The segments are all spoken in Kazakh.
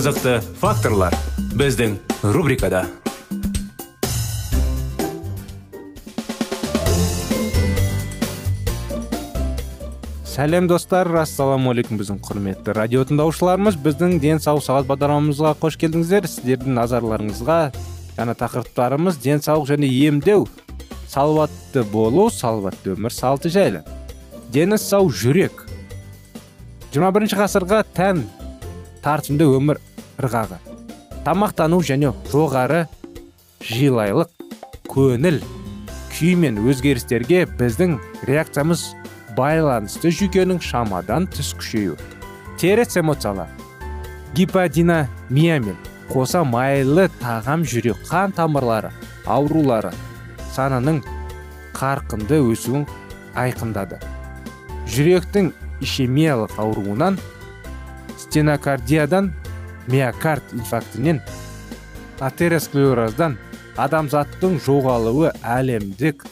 Қызықты факторлар біздің рубрикада. Сәлем достар. Ассалаумағалейкум біздің құрметті радио тыңдаушыларымыз. Біздің денсаулық сағат бағдарламамызға қош келдіңіздер. Сіздердің назарларыңызға жаңа тақырыптарымыз денсаулық және емдеу. Салауатты болу салауатты өмір салты жайлы. Дені сау жүрек. 21 ғасырға тән тартымды өмір. Ырғағы. Тамақтану және жоғары жилайлық көңіл күй мен өзгерістерге біздің реакциямыз байланысты жүйкенің шамадан тыс күшею. Теріс эмоциялар. Гиподинамиямен қоса майлы тағам жүрек қан тамырлары аурулары санының қарқынды өсуін айқындады. Жүректің ишемиялық ауруынан стенокардиядан миокард инфарктінен атеросклероздан адамзаттың жоғалуы әлемдік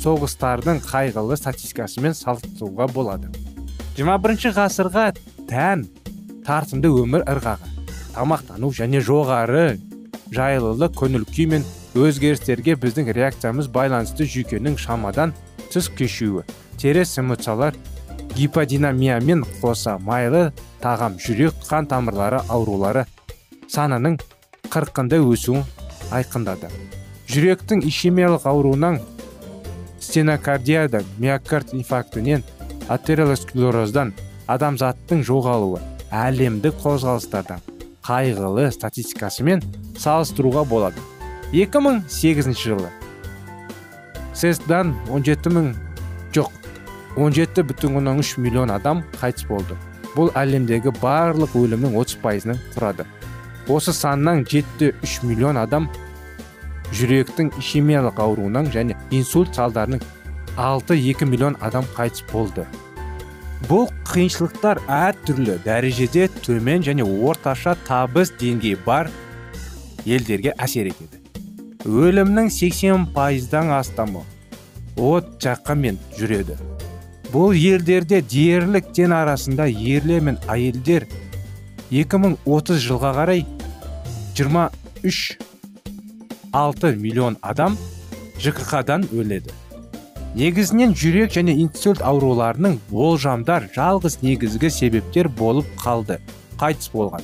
соғыстардың қайғылы статистикасымен салыстыруға болады. 21 ғасырға тән тартымды өмір ырғағы тамақтану және жоғары жайлылық көңіл күй мен өзгерістерге біздің реакциямыз байланысты жүйкенің шамадан тыс кешуі теріс эмоциялар гиподинамиямен қоса майлы тағам жүрек қан тамырлары аурулары санының қырқынды өсуін айқындады. Жүректің ишемиялық ауруынан стенокардиядан миокард инфарктінен атеросклероздан адамзаттың жоғалуы әлемдік қозғалыстардан қайғылы статистикасымен салыстыруға болады. 2008 жылы сесдан 17 мың 17 бүтін оннан үш миллион адам қайтыс болды. Бұл әлемдегі барлық өлімнің 30 пайызын құрады. Осы саннан жетті үш миллион адам жүректің ишемиялық ауруынан және инсульт салдарының 6-2 миллион адам қайтыс болды. Бұл қиыншылықтар әртүрлі дәрежеде төмен және орташа табыс деңгейі бар елдерге әсер етеді. Өлімнің 80 пайыздан астамы от жаққанмен жүреді. Бұл елдерде дерлік ден арасында ерлер мен әйелдер 2030 жылға қарай 23 6 миллион адам жкх-дан өледі. Негізінен жүрек және инсульт ауруларының болжамдар жалғыз негізгі себептер болып қалды. Қайтыс болған.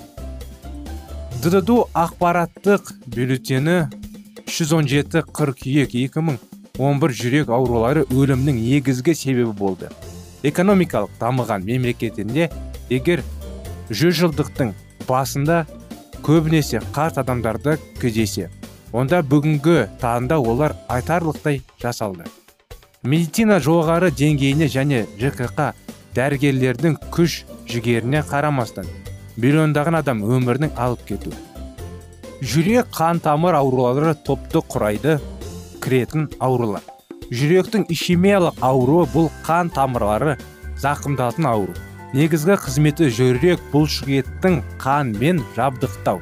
Ддду ақпараттық бюллетені 317 қыркүйек 2011 жүрек аурулары өлімнің негізгі себебі болды. Экономикалық дамыған мемлекетінде егер жүз жылдықтың басында көбінесе қарт адамдарды кездесе онда бүгінгі таңда олар айтарлықтай жасалды. Медицина жоғары деңгейіне және жкқ дәрігерлердің күш жігеріне қарамастан миллиондаған адам өмірінің алып кету. Жүрек қан тамыр аурулары топты құрайды. Кіретін аурулар жүректің ишемиялық ауруы бұл қан тамырлары зақымдалатын ауру. Негізгі қызметі жүрек бұлшықеттің қанмен жабдықтау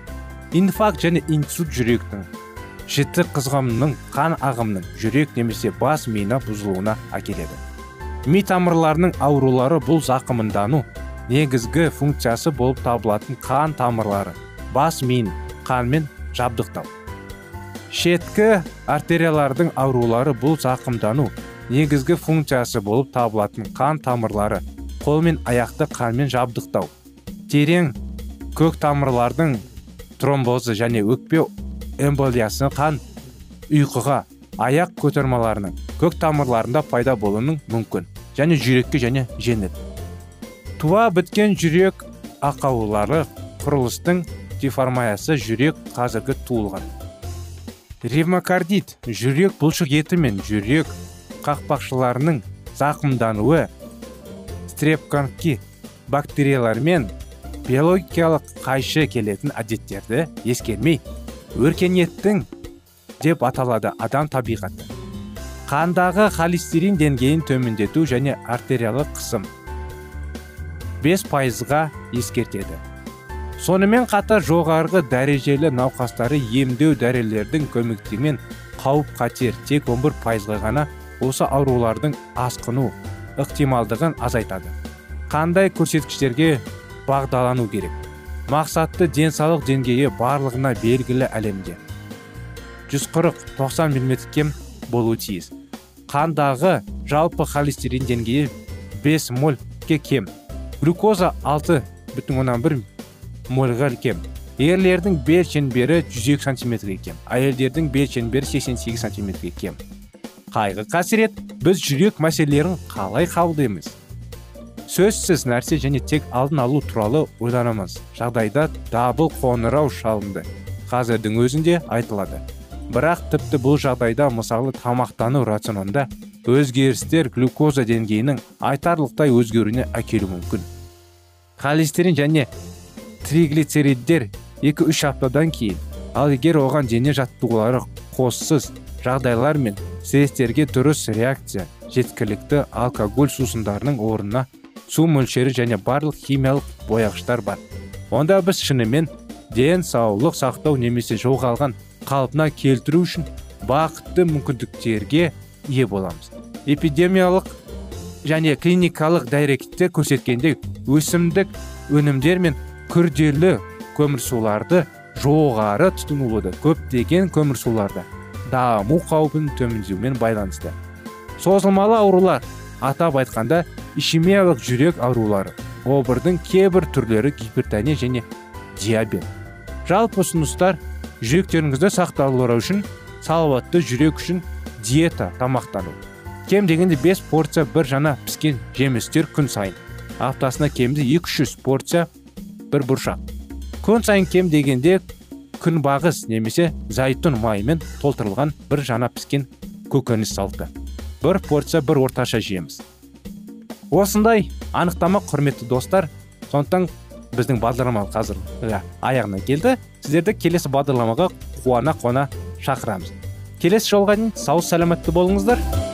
инфаркт және инсульт жүректің жіті қызғамның қан ағымының жүрек немесе бас миына бұзылуына әкеледі. Ми тамырларының аурулары бұл зақымындану негізгі функциясы болып табылатын қан тамырлары бас миын қанмен жабдықтау. Шеткі артериялардың аурулары бұл зақымдану негізгі функциясы болып табылатын қан тамырлары қол мен аяқты қанмен жабдықтау терең көк тамырлардың тромбозы және өкпе эмболиясы қан ұйқыға аяқ көтермаларының көк тамырларында пайда болуының мүмкін және жүрекке және жеңіл. Туа біткен жүрек ақаулары құрылыстың деформациясы жүрек қазіргі туылған. Ревмокардит. Жүрек бұлшық еті мен жүрек қақпақшаларының зақымдануы. Стрепконки бактериялар мен биологиялық қайшы келетін әдеттерді ескермей өркениеттің деп аталады адам табиғаты. Қандағы холестерин деңгейін төмендету және артериялық қысым 5 пайызға ескертеді. Сонымен қатар жоғарғы дәрежелі науқастары емдеу дәрілердің көмектігімен қауіп қатер тек 11 пайызға ғана осы аурулардың асқыну ықтималдығын азайтады. Қандай көрсеткіштерге бағдалану керек? Мақсатты денсаулық деңгейі барлығына белгілі әлемде. 140-90 мм кем болуы тиіс. Қандағы жалпы холестерин деңгейі 5 мольге кем. Глюкоза 6,1 мольға кем ерлердің бел шеңбері 102 сантиметрге кем. Әйелдердің бел шеңбері 88 сантиметрге кем. Қайғы қасірет біз жүрек мәселелерін қалай қабылдаймыз? Сөзсіз нәрсе және тек алдын алу туралы ойланамыз. Жағдайда дабыл қоңырау шалынды. Қазірдің өзінде айтылады. Бірақ тіпті бұл жағдайда мысалы тамақтану рационында өзгерістер глюкоза деңгейінің айтарлықтай өзгеруіне әкелуі мүмкін. Холестерин және триглицериддер 2-3 аптадан кейін. Ал егер оған дене жаттығулары қоссыз жағдайлар мен стресстерге дұрыс реакция жеткілікті алкоголь сусындарының орнына су мөлшері және барлық химиялық бояғыштар бар. Онда біз шынымен денсаулық сақтау немесе жоғалған қалпына келтіру үшін бақытты мүмкіндіктерге ие боламыз. Эпидемиялық және клиникалық дәректе көрсеткендей өсімдік өнімдер мен күрделі көмірсуларды жоғары тұтынылуды көптеген көмірсуларда даму қаупін төмендеумен байланысты. Созылмалы аурулар атап айтқанда ишемиялық жүрек аурулары обырдың кейбір түрлері гипертония және диабет. Жалпы ұсыныстар жүректеріңізді сақталу үшін салауатты жүрек үшін диета тамақтану. Кем дегенде 5 порция бір жана піскен жемістер күн сайын. Аптасына кемінде 200 порция бір бұршақ күн сайын кем дегенде күнбағыс немесе зайтун майымен толтырылған бір жана піскен көкөніс салты. Бір порция бір орташа жейміз. Осындай анықтама құрметті достар сондықтан біздің бағдарлама қазір аяғына келді. Сіздерді келесі бағдарламаға қуана қуана шақырамыз. Келесі жолға дейін сау сәлеметті болыңыздар.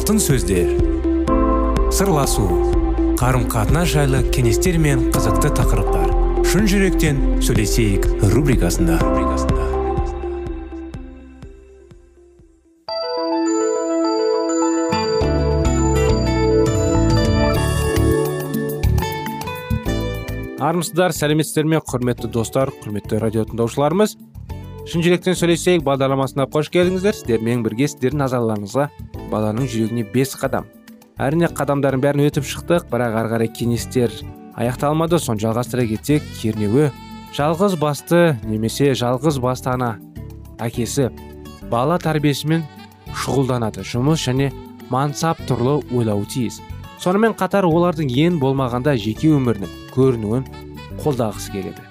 Алтын сөздер. Сырласу қарым қатынас жайлы кеңестер мен қызықты тақырыптар. Шын жүректен сөйлесейік рубрикасында. Армысыздар сәлеметсіздер ме құрметті достар құрметті радио тыңдаушыларымыз? Шын жүректен сөйлесейік бағдарламасына қош келдіңіздер. Сіздермен бірге сіздердің назарларыңызға баланың жүрегіне бес қадам. Әрине қадамдардың бәрін өтіп шықтық бірақ ары қарай кеңестер аяқталмады. Соны жалғастыра кетсек кернеуі жалғыз басты немесе жалғыз басты ана әкесі бала тәрбиесімен шұғылданады. Жұмыс және мансап тұрлы ойлауы тиіс. Сонымен қатар олардың ең болмағанда жеке өмірінің көрінуін қолдағысы келеді.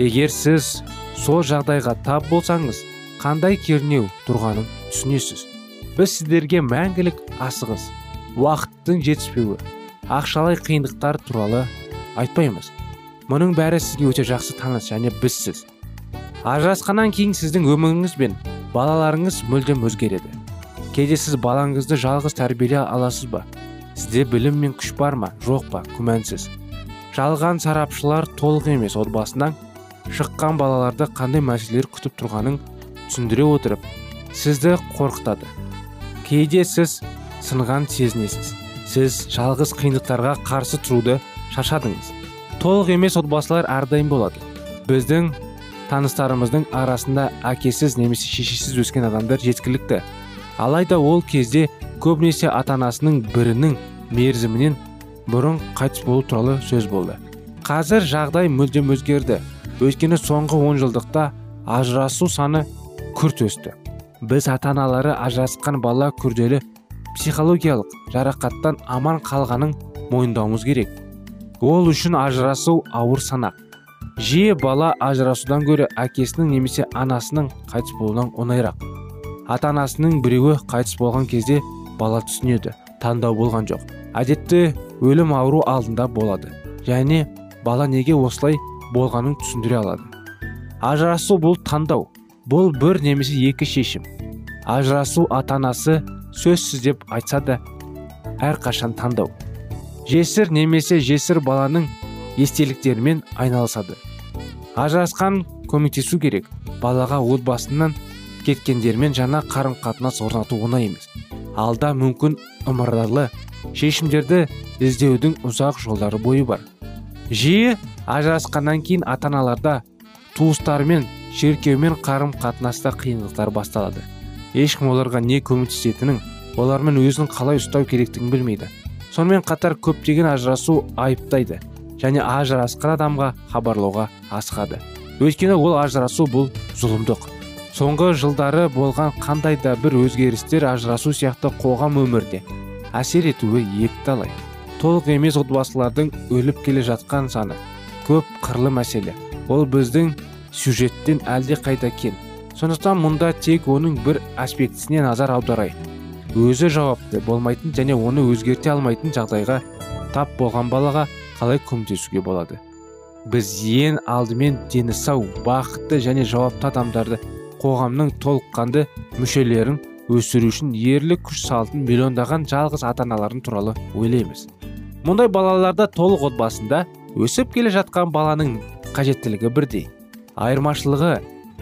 Егер сіз сол жағдайға тап болсаңыз қандай кернеу тұрғанын түсінесіз. Біз сіздерге мәңгілік асығыс уақыттың жетіспеуі ақшалай қиындықтар туралы айтпаймыз. Мұның бәрі сізге өте жақсы таныс және бізсіз ажырасқаннан кейін сіздің өміріңіз бен балаларыңыз мүлдем өзгереді. Кейде сіз балаңызды жалғыз тәрбиелей аласыз ба? Сізде білім мен күш бар ма? Жоқ па? Күмәнсіз. Жалған сарапшылар толық емес. Отбасынан шыққан балаларды қандай мәселелер күтіп тұрғанын түсіндіре отырып сізді қорқытады. Кейде сіз сынған сезінесіз. Сіз жалғыз қиындықтарға қарсы тұруды шашадыңыз толық емес отбасылар әрдайым болады. Біздің таныстарымыздың арасында әкесіз немесе шешесіз өскен адамдар жеткілікті. Алайда ол кезде көбінесе ата анасының бірінің мерзімінен бұрын қайтыс болу туралы сөз болды. Қазір жағдай мүлдем өзгерді. Өйткені соңғы онжылдықта ажырасу саны күрт өсті. Біз ата аналары ажырасқан бала күрделі психологиялық жарақаттан аман қалғанын мойындауымыз керек. Ол үшін ажырасу ауыр санақ. Жиі бала ажырасудан гөрі әкесінің немесе анасының қайтыс болуынан оңайырақ. Ата анасының біреуі қайтыс болған кезде бала түсінеді таңдау болған жоқ. Әдетте өлім ауру алдында болады. Және бала неге осылай болғанын түсіндіре алады. Ажырасу бұл таңдау. Бұл бір немесе екі шешім. Ажырасу ата анасы сөзсіз деп айтса да әрқашан таңдау. Жесір немесе жесір баланың естеліктерімен айналысады. Ажырасқан көмектесу керек. Балаға отбасынан кеткендермен жаңа қарым қатынас орнату оңай емес. Алда мүмкін ымыралы шешімдерді іздеудің ұзақ жолдары бойы бар. Жиі ажырасқаннан кейін ата аналарда туыстармен шеркеумен қарым қатынаста қиындықтар басталады. Ешкім оларға не көмектесетінін олармен өзін қалай ұстау керектігін білмейді. Сонымен қатар көптеген ажырасу айыптайды және ажырасқан адамға хабарлауға асығады. Өйткені ол ажырасу бұл зұлымдық. Соңғы жылдары болған қандай да бір өзгерістер ажырасу сияқты қоғам өмірде әсер етуі талай. толық емес отбасылардың өліп келе жатқан саны көп қырлы мәселе. Ол біздің сюжеттен әлде қайда кен сондықтан мұнда тек оның бір аспектісіне назар аударайық. Өзі жауапты болмайтын және оны өзгерте алмайтын жағдайға тап болған балаға қалай көмектесуге болады? Біз ең алдымен дені сау бақытты және жауапты адамдарды қоғамның толыққанды мүшелерін өсіру үшін ерлік күш салатын миллиондаған жалғыз ата аналарын туралы ойлаймыз. Мұндай балаларда толық отбасында өсіп келе жатқан баланың қажеттілігі бірдей. Айырмашылығы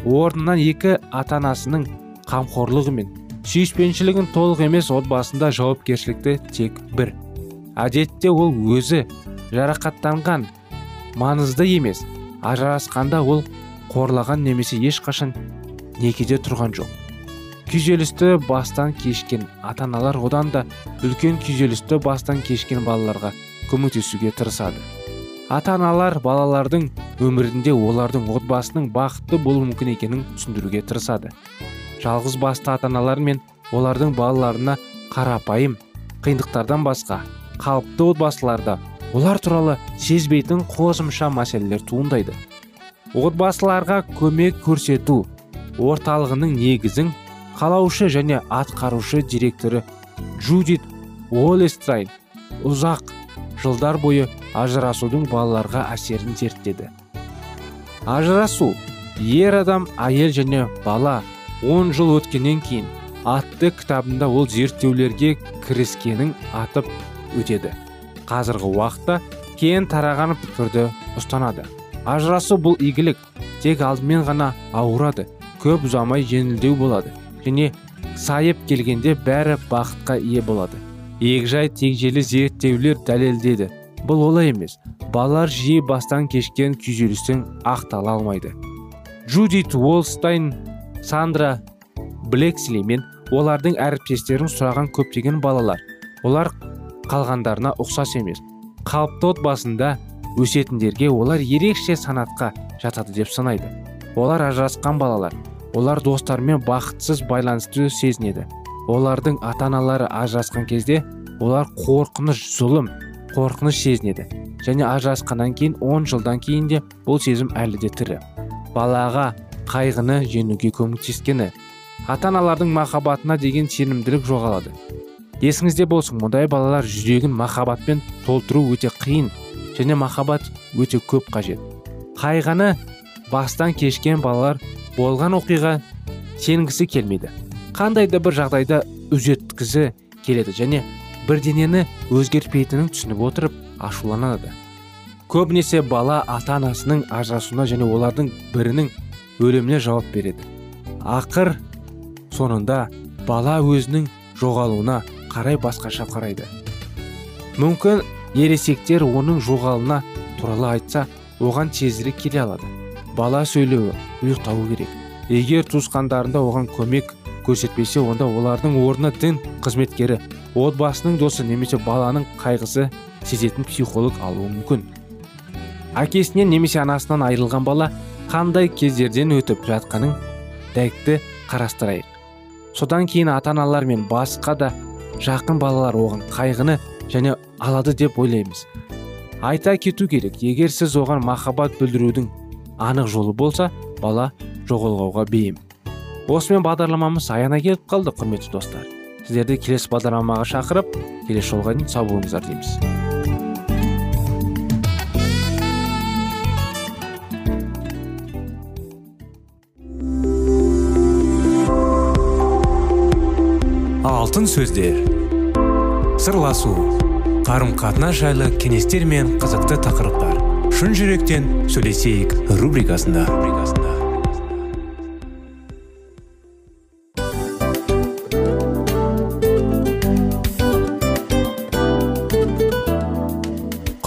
орнынан екі ата анасының қамқорлығы мен сүйіспеншілігін толық емес отбасында жауапкершілікті тек бір. Әдетте ол өзі жарақаттанған маңызды емес ажырасқанда ол қорлаған немесе ешқашан некеде тұрған жоқ. Күйзелісті бастан кешкен ата аналар одан да үлкен күйзелісті бастан кешкен балаларға көмектесуге тырысады. Ата аналар балалардың өмірінде олардың отбасының бақытты болу мүмкін екенін түсіндіруге тырысады. Жалғыз басты ата аналар мен олардың балаларына қарапайым қиындықтардан басқа қалыпты отбасыларда олар туралы сезбейтін қосымша мәселелер туындайды. Отбасыларға көмек көрсету орталығының негізін қалаушы және атқарушы директоры джудит уоллестрайн ұзақ жылдар бойы ажырасудың балаларға әсерін зерттеді. Ажырасу ер адам әйел және бала 10 жыл өткеннен кейін атты кітабында ол зерттеулерге кіріскенін атып өтеді. Қазіргі уақытта кең тараған пікірді ұстанады. Ажырасу бұл игілік тек алдымен ғана ауырады көп ұзамай жеңілдеу болады және сайып келгенде бәрі бақытқа ие болады. Егжай тегжейлі зерттеулер дәлелдеді. Бұл олай емес. Балалар жиі бастан кешкен күйзелістен ақтала алмайды. Джудит уолстайн сандра блексли мен олардың әріптестерін сұраған көптеген балалар. Олар қалғандарына ұқсас емес. Қалыпты отбасында өсетіндерге олар ерекше санатқа жатады деп санайды. Олар ажырасқан балалар. Олар достарымен бақытсыз байланысты сезінеді. Олардың ата аналары ажырасқан кезде олар қорқыныш зұлым қорқыныш сезінеді. Және ажырасқаннан кейін 10 жылдан кейін де бұл сезім әлі де тірі. Балаға қайғыны жеңуге көмектескені ата аналардың махаббатына деген сенімділік жоғалады. Есіңізде болсын мұндай балалар жүрегін махаббатпен толтыру өте қиын және махаббат өте көп қажет. Қайғыны бастан кешкен балалар болған оқиға сенгісі келмейді. Қандай да бір жағдайда үзеткісі келеді және бірденені өзгертпейтінін түсініп отырып ашуланады. Көбінесе бала ата анасының ажырасуына және олардың бірінің өліміне жауап береді. Ақыр соңында бала өзінің жоғалуына қарай басқаша қарайды. Мүмкін ересектер оның жоғалуына туралы айтса оған тезірек келе алады. Бала сөйлеуі ұйықтауы керек. Егер туысқандарында оған көмек көрсетпесе онда олардың орнына дін қызметкері отбасының досы немесе баланың қайғысы сезетін психолог алуы мүмкін. Әкесінен немесе анасынан айырылған бала қандай кездерден өтіп жатқанын дәйекті қарастырайық. Содан кейін ата аналар мен басқа да жақын балалар оған қайғыны және алады деп ойлаймыз. Айта кету керек егер сіз оған махаббат білдірудің анық жолы болса бала жоғалғауға бейім. Осымен бағдарламамыз аяна келіп қалды құрметті достар. Сіздерді келесі бағдарламаға шақырып келесі жолға дейін сау болыңыздар дейміз. Алтын сөздер. Сырласу. Қарым қатынас жайлы кеңестер мен қызықты тақырыптар. Шын жүректен сөйлесейік рубрикасында.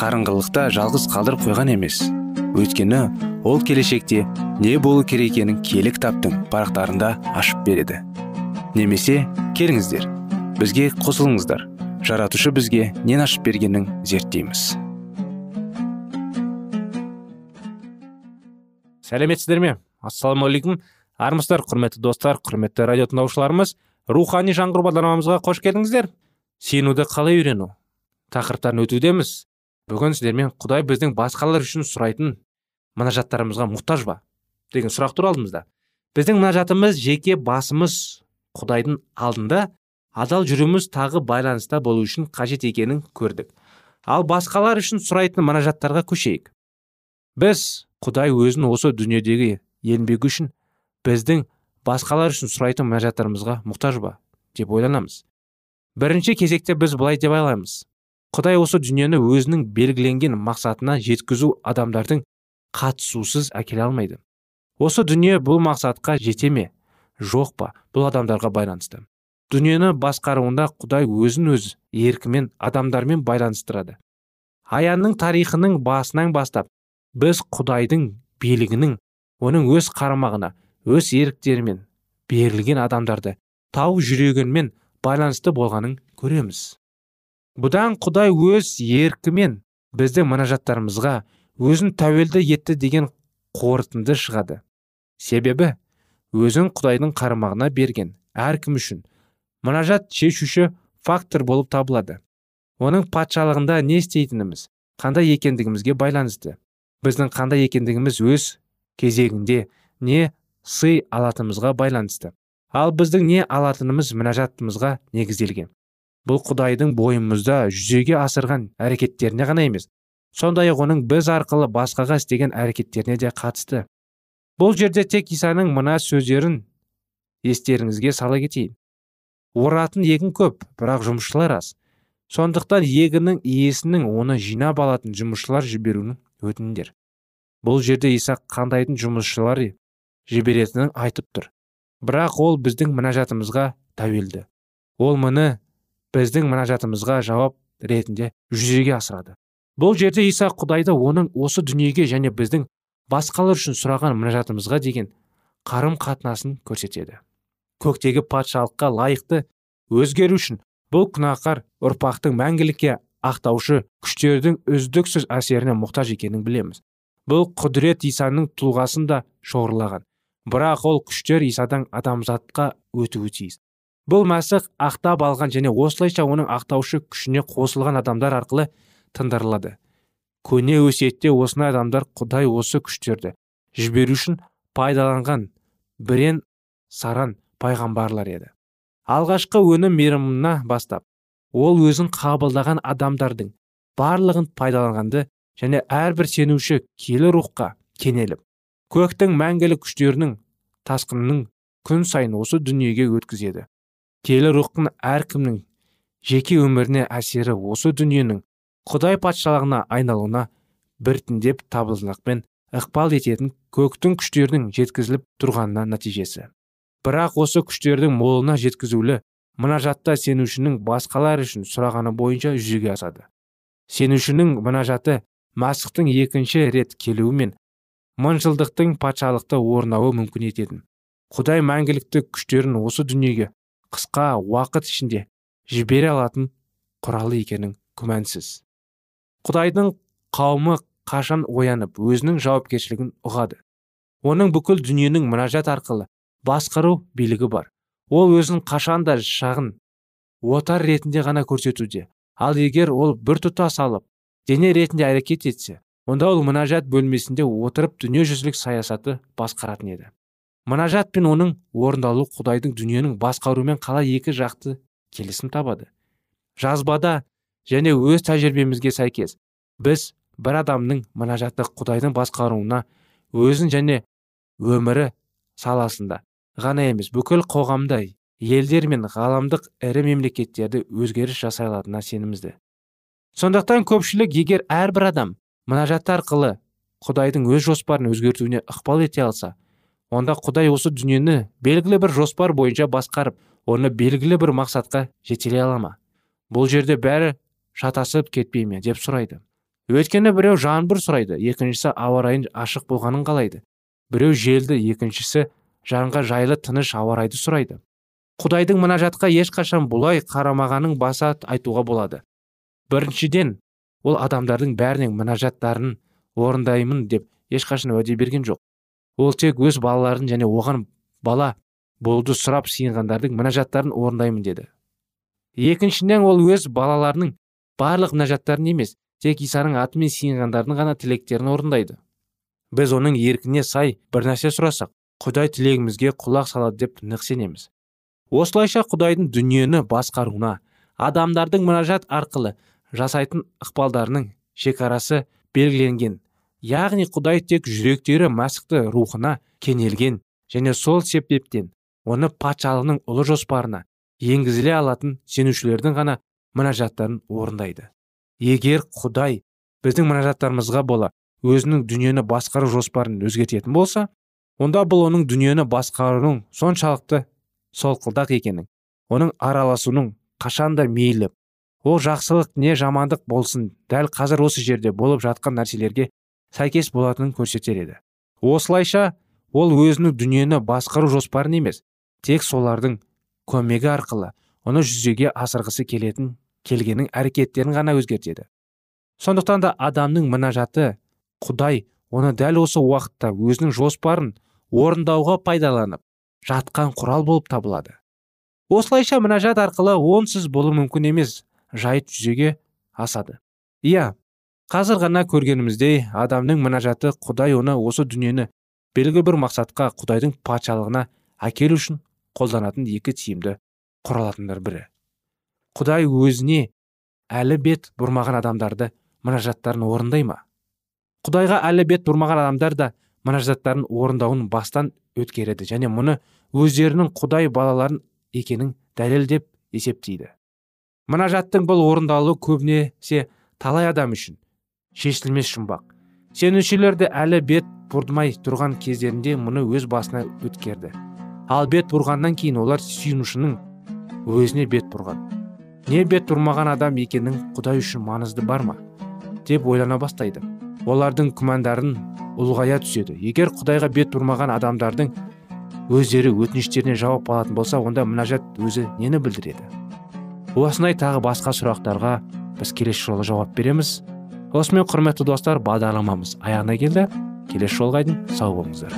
қарыңғылықта жалғыз қалдырып қойған емес. Өйткені ол келешекте не болу керек екенін киелі кітаптың парақтарында ашып береді. Немесе келіңіздер бізге қосылыңыздар. Жаратушы бізге нен ашып бергенін зерттейміз. Сәлеметсіздер ме? Ассалаумағалейкум армысыздар құрметті достар құрметті радио тыңдаушыларымыз. Рухани жаңғыру бағдарламамызға қош келдіңіздер. Сенуді қалай үйрену? Тақырыптарын өтудеміз. Бүгін сіздермен құдай біздің басқалар үшін сұрайтын мұнажаттарымызға мұқтаж ба деген сұрақ тұр алдымызда. Біздің мұнажатымыз жеке басымыз құдайдың алдында адал жүруіміз тағы байланыста болу үшін қажет екенін көрдік. Ал басқалар үшін сұрайтын мұнажаттарға көшейік. Біз құдай өзін осы дүниедегі еңбегі үшін біздің басқалар үшін сұрайтын мұнажаттарымызға мұқтаж ба деп ойланамыз. Бірінші кезекте біз былай деп ойлаймыз құдай осы дүниені өзінің белгіленген мақсатына жеткізу адамдардың қатысусыз әкеле алмайды. Осы дүние бұл мақсатқа жете ме? Жоқ па? Бұл адамдарға байланысты. Дүниені басқаруында құдай өзін өз еркімен адамдармен байланыстырады. Аянның тарихының басынан бастап біз құдайдың билігінің оның өз қарамағына өз еріктерімен берілген адамдарды тау жүрегінмен байланысты болғанын көреміз. Бұдан құдай өз еркімен біздің мұнажаттарымызға өзін тәуелді етті деген қорытынды шығады. Себебі өзін құдайдың қарамағына берген әркім үшін мұнажат шешуші фактор болып табылады. Оның патшалығында не істейтініміз қандай екендігімізге байланысты. Біздің қандай екендігіміз өз кезегінде не сый алатынымызға байланысты. Ал біздің не алатынымыз мінажатымызға негізделген. Бұл құдайдың бойымызда жүзеге асырған әрекеттеріне ғана емес сондай ақ оның біз арқылы басқаға істеген әрекеттеріне де қатысты. Бұл жерде тек исаның мына сөздерін естеріңізге сала кетейін. Оратын егін көп бірақ жұмысшылар аз. Сондықтан егіннің иесінің оны жинап алатын жұмысшылар жіберуін өтіңдер бұл жерде иса қандайдың жұмысшылар жіберетінін айтып тұр. Бірақ ол біздің мінажатымызға тәуелді. Ол мұны біздің мінажатымызға жауап ретінде жүзеге асырады. Бұл жерде иса құдайды оның осы дүниеге және біздің басқалар үшін сұраған мұнажатымызға деген қарым қатынасын көрсетеді. Көктегі патшалыққа лайықты өзгеру үшін бұл күнәқар ұрпақтың мәңгілікке ақтаушы күштердің үздіксіз әсеріне мұқтаж екенін білеміз. Бұл құдірет исаның тұлғасын да шоғырлаған. Бірақ ол күштер исадан адамзатқа өтуі тиіс. Бұл мәсіх ақтап алған және осылайша оның ақтаушы күшіне қосылған адамдар арқылы тындырылады. Көне өсиетте осындай адамдар құдай осы күштерді жіберу үшін пайдаланған бірен саран пайғамбарлар еді. Алғашқы өнім мейрамына бастап ол өзін қабылдаған адамдардың барлығын пайдаланғанды және әрбір сенуші киелі рухқа кенеліп көктің мәңгілік күштерінің тасқынының күн сайын осы дүниеге өткізеді. Киелі рухтың әркімнің жеке өміріне әсері осы дүниенің құдай патшалығына айналуына біртіндеп табылдылықпен ықпал ететін көктің күштерінің жеткізіліп тұрғанына нәтижесі. Бірақ осы күштердің молына жеткізулі мұнажатта сенушінің басқалар үшін сұрағаны бойынша жүзеге асады. Сенушінің мұнажаты масықтың екінші рет келуімен мыңжылдықтың патшалықты орнауы мүмкін ететін. Құдай мәңгілікті күштерін осы дүниеге қысқа уақыт ішінде жібере алатын құралы екенін күмәнсіз. Құдайдың қауымы қашан оянып өзінің жауапкершілігін ұғады? Оның бүкіл дүниенің мұнажат арқылы басқару билігі бар. Ол өзін қашанда шағын отар ретінде ғана көрсетуде. Ал егер ол бір тұтас алып дене ретінде әрекет етсе онда ол мұнажат бөлмесінде отырып дүниежүзілік саясаты басқаратын еді. Мұнажат пен оның орындалу құдайдың дүниенің басқаруымен қалай екі жақты келісім табады? Жазбада және өз тәжірибемізге сәйкес біз бір адамның мұнажаты құдайдың басқаруына өзін және өмірі саласында ғана емес бүкіл қоғамда елдер мен ғаламдық ірі мемлекеттерді өзгеріс жасай алатынына сенімізді. Сондықтан көпшілік егер әрбір адам мұнажаты арқылы құдайдың өз жоспарын өзгертуіне ықпал ете алса онда құдай осы дүниені белгілі бір жоспар бойынша басқарып оны белгілі бір мақсатқа жетелей ала ма? Бұл жерде бәрі шатасып кетпей ме? деп сұрайды. Өйткені біреу жаңбыр сұрайды екіншісі ауа райын ашық болғанын қалайды. Біреу желді екіншісі жанға жайлы тыныш ауа райды сұрайды. Құдайдың мұнажатқа ешқашан бұлай қарамағанын баса айтуға болады. Біріншіден ол адамдардың бәрінің мұнажаттарын орындаймын деп ешқашан уәде берген жоқ. Ол тек өз балаларын және оған бала болуды сұрап сиынғандардың мұнажаттарын орындаймын деді. Екіншіден ол өз балаларының барлық мінәжаттарын емес тек исаның атымен сиынғандардың ғана тілектерін орындайды. Біз оның еркіне сай бір нәрсе сұрасақ құдай тілегімізге құлақ салады деп нық сенеміз. Осылайша құдайдың дүниені басқаруына адамдардың мұнажат арқылы жасайтын ықпалдарының шекарасы белгіленген. Яғни құдай тек жүректері мәсіхті рухына кенелген және сол себептен оны патшалығының ұлы жоспарына енгізіле алатын сенушілердің ғана мұнажаттарын орындайды. Егер құдай біздің мұнажаттарымызға бола өзінің дүниені басқару жоспарын өзгертетін болса онда бұл оның дүниені басқаруының соншалықты солқылдақ екенін оның араласуының қашанда мейлі ол жақсылық не жамандық болсын дәл қазір осы жерде болып жатқан нәрселерге сәйкес болатынын көрсетер еді. Осылайша ол өзінің дүниені басқару жоспарын емес тек солардың көмегі арқылы оны жүзеге асырғысы келетін келгенің әрекеттерін ғана өзгертеді. Сондықтан да адамның мінажаты құдай оны дәл осы уақытта өзінің жоспарын орындауға пайдаланып жатқан құрал болып табылады. Осылайша мінәжат арқылы онсыз болу мүмкін емес жайт жүзеге асады. Иә қазір ғана көргеніміздей адамның мінәжаты құдай оны осы дүниені белгі бір мақсатқа құдайдың патшалығына әкелу үшін қолданатын екі тиімді құралатындар бірі. Құдай өзіне әлі бет бұрмаған адамдарды мінәжаттарын орындай ма? Құдайға әлі бет бұрмаған адамдар да мұнажаттарын орындауын бастан өткереді және мұны өздерінің құдай балаларын екенін дәлелдеп есептейді. Мұнажаттың бұл орындалуы көбінесе талай адам үшін шешілмес жұмбақ. Сенушілер де әлі бет бұрмай тұрған кездерінде мұны өз басына өткерді. Ал бет бұрғаннан кейін олар сүйінушінің өзіне бет бұрған. Не бет бұрмаған адам екенін құдай үшін маңызды бар ма? деп ойлана бастайды. Олардың күмәндарын ұлғая түседі. Егер құдайға бет бұрмаған адамдардың өздері өтініштеріне жауап алатын болса онда мінәжат өзі нені білдіреді? Осындай тағы басқа сұрақтарға біз келесі жолы жауап береміз. Осымен құрметті достар бағдарламамыз аяғына келді. Келесі жолға дейін сау болыңыздар.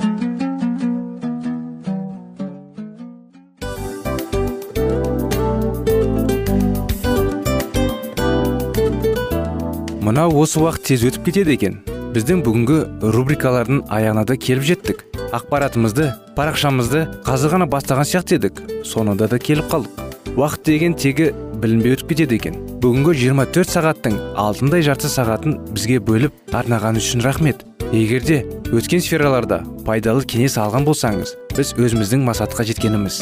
Мынау осы уақыт тез өтіп кетеді екен. Біздің бүгінгі рубрикалардың аяғына да келіп жеттік. Ақпаратымызды парақшамызды қазір ғана бастаған сияқты едік. Соңында да келіп қалдық. Уақыт деген тегі білінбей өтіп кетеді екен. Бүгінгі 24 сағаттың алтындай жарты сағатын бізге бөліп арнаған үшін рахмет. Егерде өткен сфераларда пайдалы кеңес алған болсаңыз біз өзіміздің мақсатқа жеткеніміз.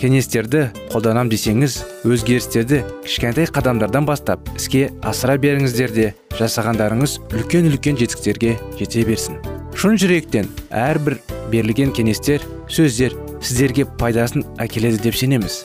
Кеңестерді қолданам десеңіз өзгерістерді кішкентай қадамдардан бастап іске асыра беріңіздер де жасағандарыңыз үлкен үлкен жетістіктерге жете берсін. Шын жүректен әрбір берілген кеңестер сөздер сіздерге пайдасын әкеледі деп сенеміз.